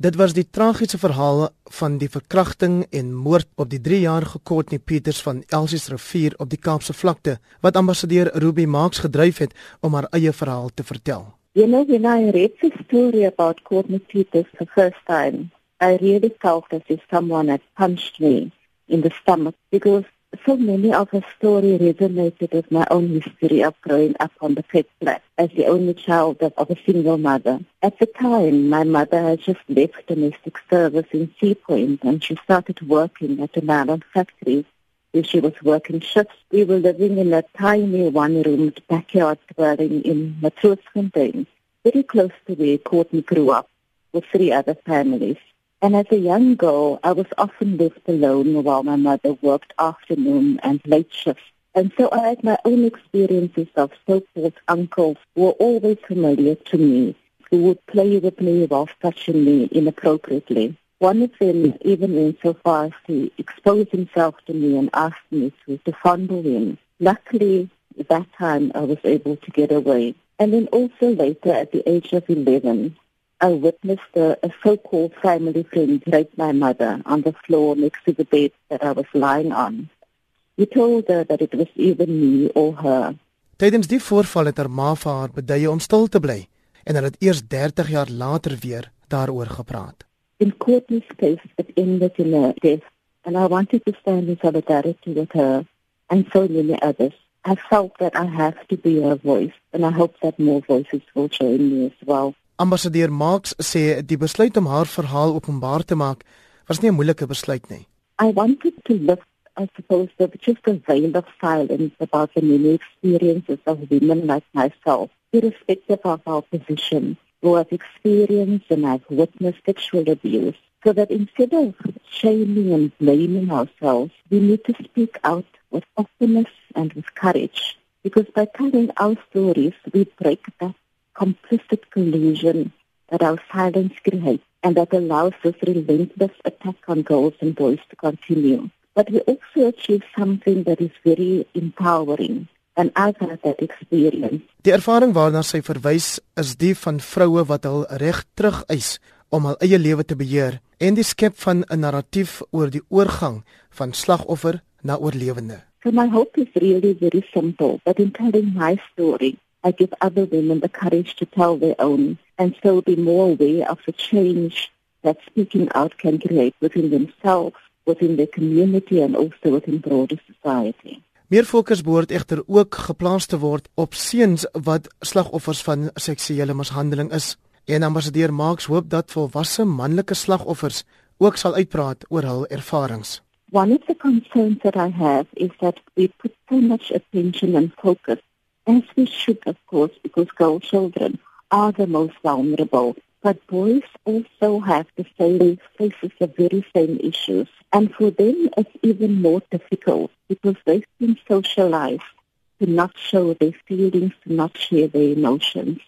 Dit was die tragiese verhaal van die verkrachting en moord op die 3-jarige Courtney Peters van Elsies Rivier op die Kaapse vlakte wat ambassadeur Ruby Marks gedryf het om haar eie verhaal te vertel. You know, when I read the story about Courtney Peters the first time, I really felt as if someone had punched me in the stomach because so many of her story resonated with my own history of growing up on the Cape Flat as the only child of, a single mother. At the time, my mother had just left domestic service in Seapoint and she started working at a nylon factory where she was working shifts. We were living in a tiny one-roomed backyard dwelling in Matroosfontein, very close to where Courtney grew up with three other families. And as a young girl, I was often left alone while my mother worked afternoon and late shifts. And so I had my own experiences of so-called uncles who were always familiar to me, who would play with me while touching me inappropriately. One of them even went so far as to expose himself to me and ask me to, to fondle him. Luckily, at that time, I was able to get away. And then also later, at the age of 11, I witnessed a, a so-called family friend rape my mother on the floor next to the bed that I was lying on. He told her that it was either me or her. Tydens die voorval het haar ma vir haar beduie om stil te bly en hulle het eers 30 jaar later weer daaroor gepraat. In Courtney's case, it ended in a death, and I wanted to stand in solidarity with her and so many others. I felt that I have to be her voice, and I hope that more voices will join me as well. Ambassadeur Marx sê die besluit om haar verhaal openbaar te maak was nie 'n moeilike besluit nie. I wanted to lift, I suppose, the just a veil of silence about the many experiences of women like myself, irrespective of our position, who have experienced and have witnessed sexual abuse, so that instead of shaming and blaming ourselves, we need to speak out with openness and with courage. Because by telling our stories, we break that complicit collusion that our silence creates and that allows this relentless attack on girls and boys to continue. But we also achieve something that is very empowering and I've had that experience. Die ervaring waarna sy verwys is die van vroue wat hul reg terugeis om hul eie lewe te beheer en die skep van 'n narratief oor die oorgang van slagoffer na oorlewende. So my hope is really very simple, but in telling my story, I give other women the courage to tell their own and so be more aware of the change that speaking out can create within themselves, within their community and also within broader society. Meer fokus behoort egter ook geplaas te word op seuns wat slagoffers van seksuele mishandeling is. En ambassadeur Marx hoop dat volwasse manlike slagoffers ook sal uitpraat oor hul ervarings. One of the concerns that I have is that we put so much attention and focus as we should, of course, because girl children are the most vulnerable. But boys also have the same faces the very same issues. And for them, it's even more difficult because they've been socialized to not show their feelings, to not share their emotions.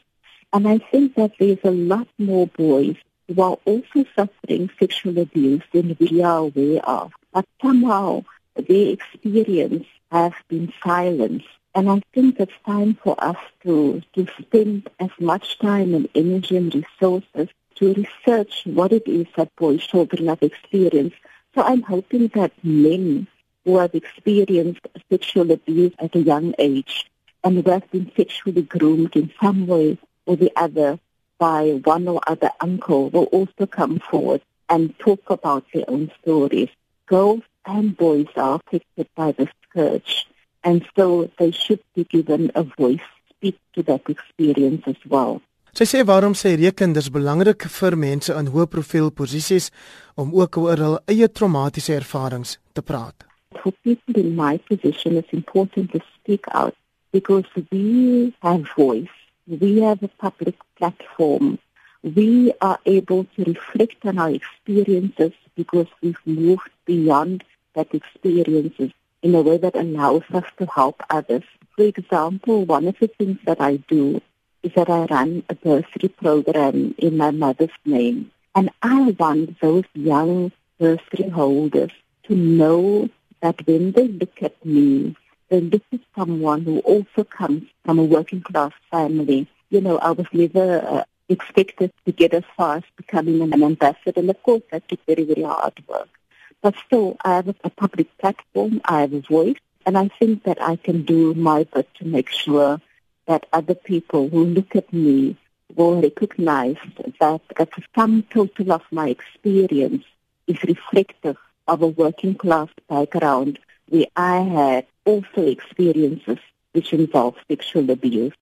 And I think that there's a lot more boys who are also suffering sexual abuse than we are aware of. But somehow their experience has been silenced And I think it's time for us to, to spend as much time and energy and resources to research what it is that boys, children have experienced. So I'm hoping that men who have experienced sexual abuse at a young age and who have been sexually groomed in some way or the other by one or other uncle will also come forward and talk about their own stories. Girls and boys are affected by the scourge. And so they should be given a voice speak to that experience as well. Sy sê waarom sy reken dis belangrik vir mense in hoë profiel posisies om ook oor hul eie traumatiese ervarings te praat. For people in my position it's important to speak out because we have voice, we have a public platform. We are able to reflect on our experiences because we've moved beyond that experiences in a way that allows us to help others. For example, one of the things that I do is that I run a bursary program in my mother's name. And I want those young bursary holders to know that when they look at me, they look at someone who also comes from a working class family. You know, I was never uh, expected to get as far as becoming an ambassador. And of course, that took very, very hard work. But still, I have a public platform, I have a voice, and I think that I can do my bit to make sure that other people who look at me will recognize that, the sum total of my experience is reflective of a working class background where I had also experiences which involve sexual abuse.